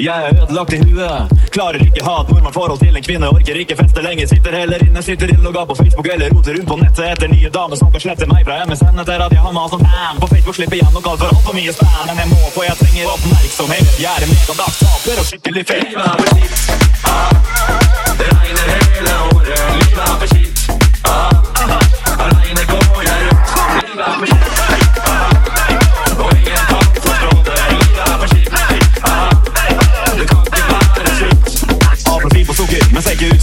Jeg er ødelagt i huet. Klarer ikke ha et normalt forhold til en kvinne. Orker ikke feste lenger. Sitter heller inne, sitter innlogga på Facebook eller roter rundt på nettet etter nye damer som kan slette meg fra MSN etter at jeg har mast om fan På Facebook slipper jeg nok altfor altfor mye spam. Men jeg må, for jeg trenger oppmerksomhet. Jeg er en megadagt taper og skikkelig fet.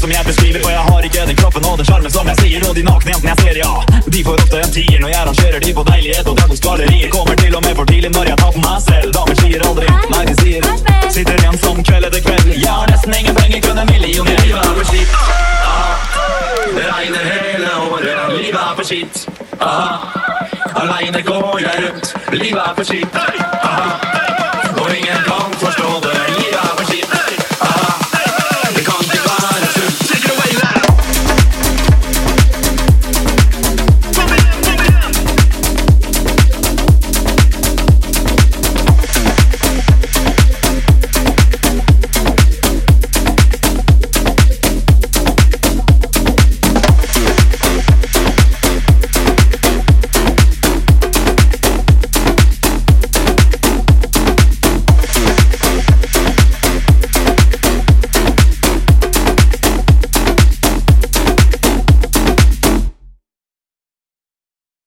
Som jeg beskriver. For jeg har ikke den kroppen og den sjarmen som jeg sier. Og de nakne jentene jeg ser, ja. De får ofte en tier når jeg rangerer de på deilighet. Og Drammens gallerier kommer til og med for tidlig når jeg tar på meg selv. Damer sier aldri nei, de sier sitter igjen som kveld etter kveld. Jeg har nesten ingen penger, kun en millioner. Livet er for skitt. Det regner hele året. Livet er for skitt. Aleine går jeg rundt. Livet er for skitt.